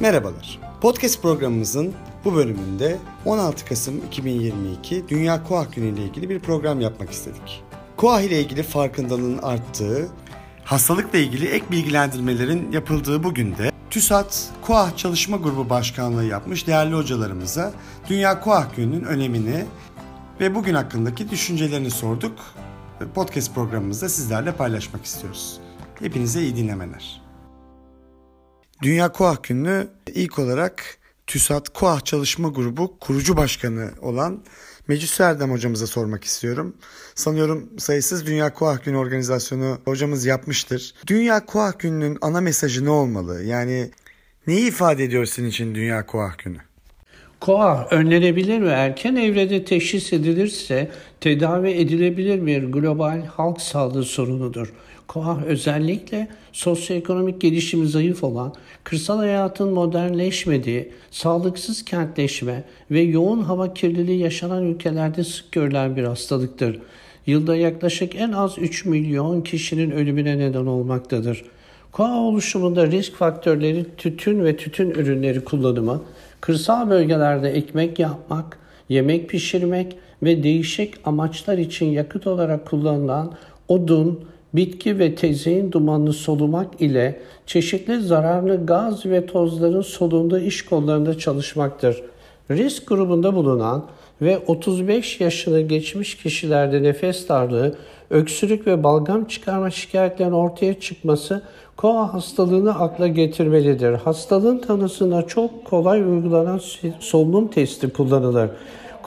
Merhabalar. Podcast programımızın bu bölümünde 16 Kasım 2022 Dünya Koah Günü ile ilgili bir program yapmak istedik. Koah ile ilgili farkındalığın arttığı, hastalıkla ilgili ek bilgilendirmelerin yapıldığı bu günde TÜSAT Koah Çalışma Grubu Başkanlığı yapmış değerli hocalarımıza Dünya Koah Günü'nün önemini ve bugün hakkındaki düşüncelerini sorduk. Podcast programımızda sizlerle paylaşmak istiyoruz. Hepinize iyi dinlemeler. Dünya Koah Günü ilk olarak TÜSAT Koah Çalışma Grubu kurucu başkanı olan Meclis Erdem hocamıza sormak istiyorum. Sanıyorum sayısız Dünya Koah Günü organizasyonu hocamız yapmıştır. Dünya Koah Günü'nün ana mesajı ne olmalı? Yani neyi ifade ediyor senin için Dünya Koah Günü? Koah önlenebilir ve erken evrede teşhis edilirse tedavi edilebilir bir global halk sağlığı sorunudur. Koah özellikle sosyoekonomik gelişimi zayıf olan, kırsal hayatın modernleşmediği, sağlıksız kentleşme ve yoğun hava kirliliği yaşanan ülkelerde sık görülen bir hastalıktır. Yılda yaklaşık en az 3 milyon kişinin ölümüne neden olmaktadır. Koah oluşumunda risk faktörleri tütün ve tütün ürünleri kullanımı, kırsal bölgelerde ekmek yapmak, yemek pişirmek ve değişik amaçlar için yakıt olarak kullanılan odun, bitki ve tezeyin dumanını solumak ile çeşitli zararlı gaz ve tozların solunduğu iş kollarında çalışmaktır. Risk grubunda bulunan ve 35 yaşını geçmiş kişilerde nefes darlığı, öksürük ve balgam çıkarma şikayetlerinin ortaya çıkması koa hastalığını akla getirmelidir. Hastalığın tanısına çok kolay uygulanan solunum testi kullanılır.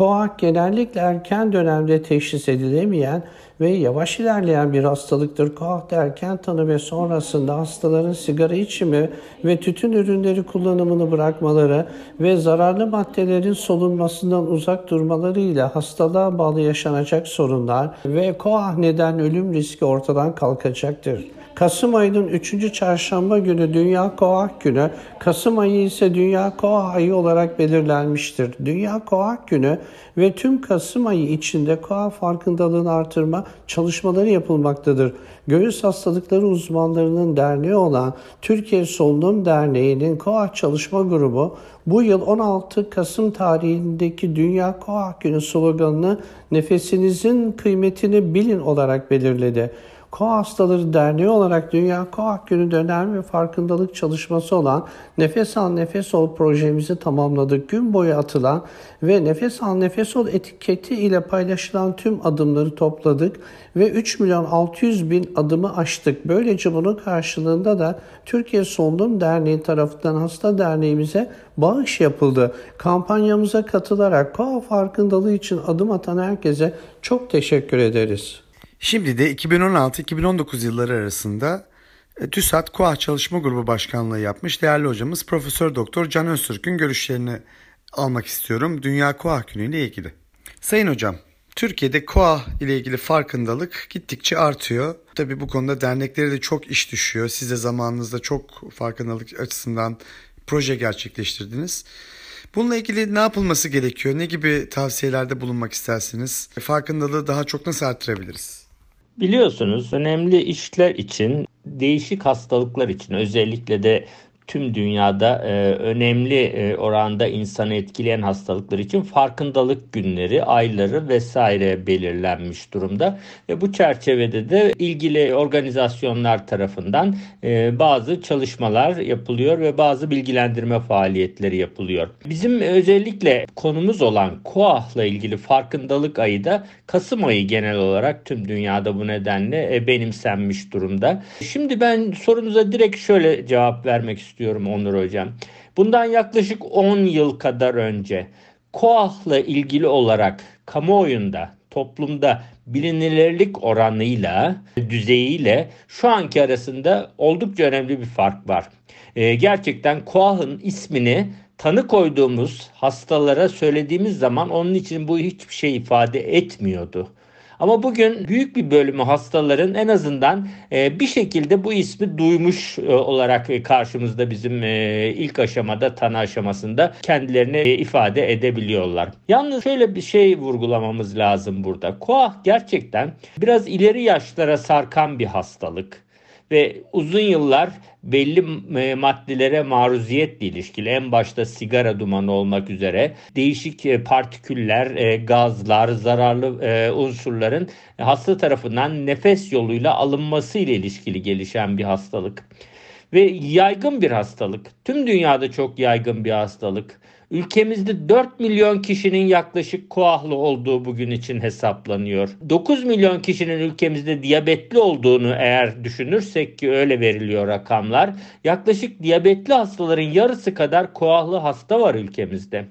Koa genellikle erken dönemde teşhis edilemeyen ve yavaş ilerleyen bir hastalıktır. Koah derken tanı ve sonrasında hastaların sigara içimi ve tütün ürünleri kullanımını bırakmaları ve zararlı maddelerin solunmasından uzak durmalarıyla hastalığa bağlı yaşanacak sorunlar ve koah neden ölüm riski ortadan kalkacaktır. Kasım ayının 3. çarşamba günü Dünya Koah Günü, Kasım ayı ise Dünya Koah ayı olarak belirlenmiştir. Dünya Koah Günü ve tüm Kasım ayı içinde koah farkındalığını artırma çalışmaları yapılmaktadır. Göğüs hastalıkları uzmanlarının derneği olan Türkiye Solunum Derneği'nin koah çalışma grubu bu yıl 16 Kasım tarihindeki Dünya Koah Günü sloganını nefesinizin kıymetini bilin olarak belirledi. Koa Hastaları Derneği olarak Dünya Koa Günü dönem ve farkındalık çalışması olan Nefes Al Nefes Ol projemizi tamamladık. Gün boyu atılan ve Nefes Al Nefes Ol etiketi ile paylaşılan tüm adımları topladık ve 3 milyon 600 bin adımı aştık. Böylece bunun karşılığında da Türkiye Solunum Derneği tarafından hasta derneğimize bağış yapıldı. Kampanyamıza katılarak koa farkındalığı için adım atan herkese çok teşekkür ederiz. Şimdi de 2016-2019 yılları arasında e, TÜSAT KOAH Çalışma Grubu Başkanlığı yapmış değerli hocamız Profesör Doktor Can Öztürk'ün görüşlerini almak istiyorum Dünya KOAH Günü ile ilgili. Sayın hocam, Türkiye'de KOAH ile ilgili farkındalık gittikçe artıyor. Tabi bu konuda derneklere de çok iş düşüyor. Siz de zamanınızda çok farkındalık açısından proje gerçekleştirdiniz. Bununla ilgili ne yapılması gerekiyor? Ne gibi tavsiyelerde bulunmak istersiniz? Farkındalığı daha çok nasıl arttırabiliriz? Biliyorsunuz önemli işler için, değişik hastalıklar için özellikle de tüm dünyada e, önemli e, oranda insanı etkileyen hastalıklar için farkındalık günleri, ayları vesaire belirlenmiş durumda. Ve bu çerçevede de ilgili organizasyonlar tarafından e, bazı çalışmalar yapılıyor ve bazı bilgilendirme faaliyetleri yapılıyor. Bizim özellikle konumuz olan KOAH'la ilgili farkındalık ayı da Kasım ayı genel olarak tüm dünyada bu nedenle e, benimsenmiş durumda. Şimdi ben sorunuza direkt şöyle cevap vermek istiyorum istiyorum Onur Hocam. Bundan yaklaşık 10 yıl kadar önce KOAH'la ilgili olarak kamuoyunda, toplumda bilinirlik oranıyla, düzeyiyle şu anki arasında oldukça önemli bir fark var. Ee, gerçekten KOAH'ın ismini tanı koyduğumuz hastalara söylediğimiz zaman onun için bu hiçbir şey ifade etmiyordu. Ama bugün büyük bir bölümü hastaların en azından e, bir şekilde bu ismi duymuş e, olarak karşımızda bizim e, ilk aşamada tanı aşamasında kendilerini ifade edebiliyorlar. Yalnız şöyle bir şey vurgulamamız lazım burada. Koah gerçekten biraz ileri yaşlara sarkan bir hastalık ve uzun yıllar belli e, maddelere maruziyetle ilişkili. En başta sigara dumanı olmak üzere değişik e, partiküller, e, gazlar, zararlı unsurların hasta tarafından nefes yoluyla alınması ile ilişkili gelişen bir hastalık ve yaygın bir hastalık. Tüm dünyada çok yaygın bir hastalık. Ülkemizde 4 milyon kişinin yaklaşık koahlı olduğu bugün için hesaplanıyor. 9 milyon kişinin ülkemizde diyabetli olduğunu eğer düşünürsek ki öyle veriliyor rakamlar. Yaklaşık diyabetli hastaların yarısı kadar koahlı hasta var ülkemizde.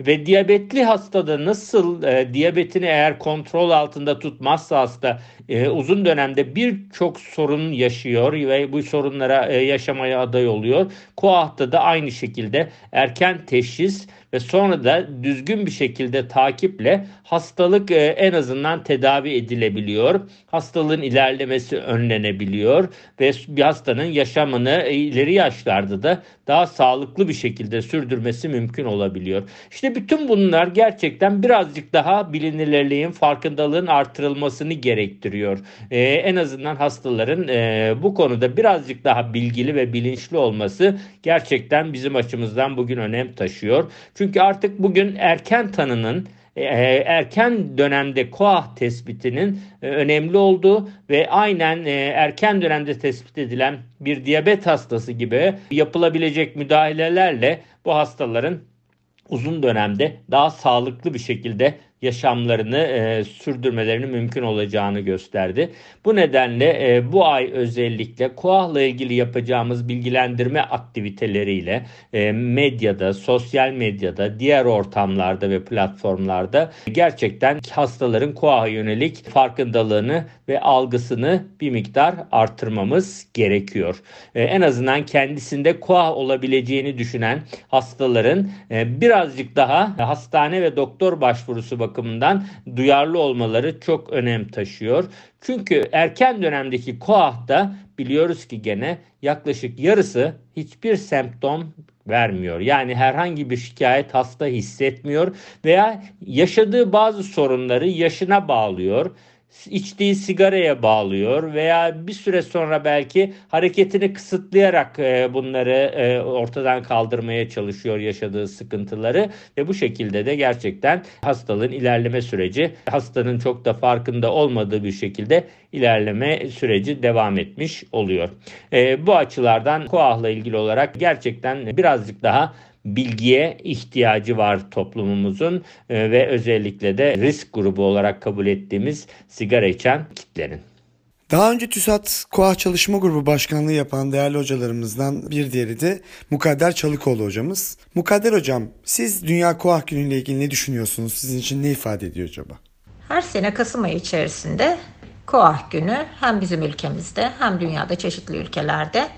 Ve diyabetli hastada nasıl e, diyabetini eğer kontrol altında tutmazsa hasta e, uzun dönemde birçok sorun yaşıyor ve bu sorunlara e, yaşamaya aday oluyor. Koah'ta da aynı şekilde erken teşhis ve sonra da düzgün bir şekilde takiple hastalık e, en azından tedavi edilebiliyor. Hastalığın ilerlemesi önlenebiliyor ve bir hastanın yaşamını ileri yaşlarda da daha sağlıklı bir şekilde sürdürmesi mümkün olabiliyor. İşte bütün bunlar gerçekten birazcık daha bilinirliğin, farkındalığın artırılmasını gerektiriyor. Ee, en azından hastaların e, bu konuda birazcık daha bilgili ve bilinçli olması gerçekten bizim açımızdan bugün önem taşıyor. Çünkü artık bugün erken tanının e, erken dönemde koah tespitinin e, önemli olduğu ve aynen e, erken dönemde tespit edilen bir diyabet hastası gibi yapılabilecek müdahalelerle bu hastaların uzun dönemde daha sağlıklı bir şekilde yaşamlarını e, sürdürmelerinin mümkün olacağını gösterdi. Bu nedenle e, bu ay özellikle KOAH'la ilgili yapacağımız bilgilendirme aktiviteleriyle e, medyada, sosyal medyada, diğer ortamlarda ve platformlarda gerçekten hastaların KOAH'a yönelik farkındalığını ve algısını bir miktar artırmamız gerekiyor. E, en azından kendisinde KOAH olabileceğini düşünen hastaların e, birazcık daha hastane ve doktor başvurusu bakımından bakımından duyarlı olmaları çok önem taşıyor. Çünkü erken dönemdeki koahta biliyoruz ki gene yaklaşık yarısı hiçbir semptom vermiyor. Yani herhangi bir şikayet hasta hissetmiyor veya yaşadığı bazı sorunları yaşına bağlıyor içtiği sigaraya bağlıyor veya bir süre sonra belki hareketini kısıtlayarak e, bunları e, ortadan kaldırmaya çalışıyor yaşadığı sıkıntıları ve bu şekilde de gerçekten hastalığın ilerleme süreci hastanın çok da farkında olmadığı bir şekilde ilerleme süreci devam etmiş oluyor. E, bu açılardan KOAH'la ilgili olarak gerçekten birazcık daha bilgiye ihtiyacı var toplumumuzun e, ve özellikle de risk grubu olarak kabul ettiğimiz sigara içen kitlerin. Daha önce TÜSAT KOAH Çalışma Grubu Başkanlığı yapan değerli hocalarımızdan bir diğeri de Mukadder Çalıkoğlu hocamız. Mukadder hocam siz Dünya KOAH Günü ile ilgili ne düşünüyorsunuz? Sizin için ne ifade ediyor acaba? Her sene Kasım ayı içerisinde KOAH Günü hem bizim ülkemizde hem dünyada çeşitli ülkelerde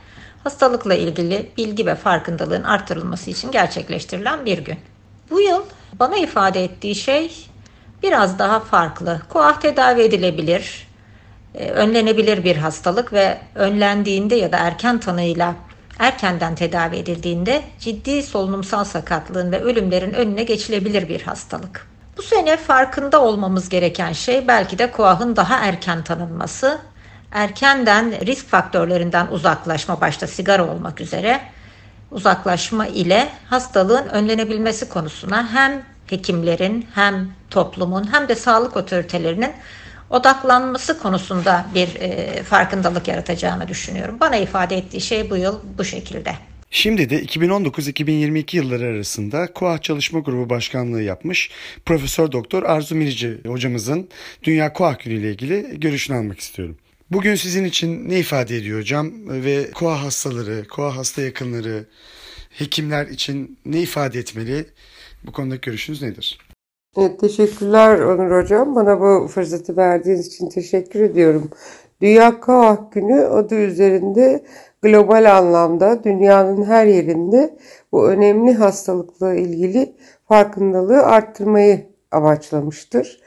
hastalıkla ilgili bilgi ve farkındalığın artırılması için gerçekleştirilen bir gün. Bu yıl bana ifade ettiği şey biraz daha farklı. Koah tedavi edilebilir, e, önlenebilir bir hastalık ve önlendiğinde ya da erken tanıyla erkenden tedavi edildiğinde ciddi solunumsal sakatlığın ve ölümlerin önüne geçilebilir bir hastalık. Bu sene farkında olmamız gereken şey belki de koahın daha erken tanınması erkenden risk faktörlerinden uzaklaşma başta sigara olmak üzere uzaklaşma ile hastalığın önlenebilmesi konusuna hem hekimlerin hem toplumun hem de sağlık otoritelerinin odaklanması konusunda bir e, farkındalık yaratacağını düşünüyorum. Bana ifade ettiği şey bu yıl bu şekilde. Şimdi de 2019-2022 yılları arasında KOAH Çalışma Grubu Başkanlığı yapmış Profesör Doktor Arzu Mirici hocamızın Dünya KOAH Günü ile ilgili görüşünü almak istiyorum. Bugün sizin için ne ifade ediyor hocam ve koa hastaları, koa hasta yakınları, hekimler için ne ifade etmeli? Bu konudaki görüşünüz nedir? Evet, teşekkürler Onur Hocam. Bana bu fırsatı verdiğiniz için teşekkür ediyorum. Dünya Koah Günü adı üzerinde global anlamda dünyanın her yerinde bu önemli hastalıkla ilgili farkındalığı arttırmayı amaçlamıştır.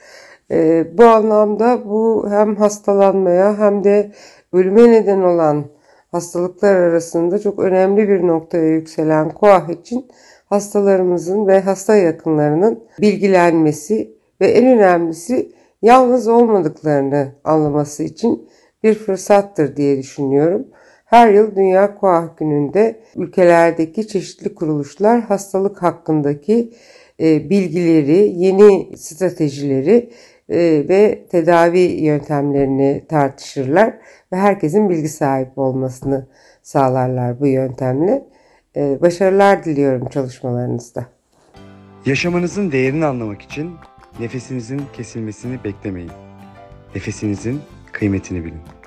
E, bu anlamda bu hem hastalanmaya hem de ölüme neden olan hastalıklar arasında çok önemli bir noktaya yükselen koah için hastalarımızın ve hasta yakınlarının bilgilenmesi ve en önemlisi yalnız olmadıklarını anlaması için bir fırsattır diye düşünüyorum. Her yıl Dünya Koah Günü'nde ülkelerdeki çeşitli kuruluşlar hastalık hakkındaki e, bilgileri, yeni stratejileri ve tedavi yöntemlerini tartışırlar ve herkesin bilgi sahibi olmasını sağlarlar bu yöntemle. E, başarılar diliyorum çalışmalarınızda. Yaşamanızın değerini anlamak için nefesinizin kesilmesini beklemeyin. Nefesinizin kıymetini bilin.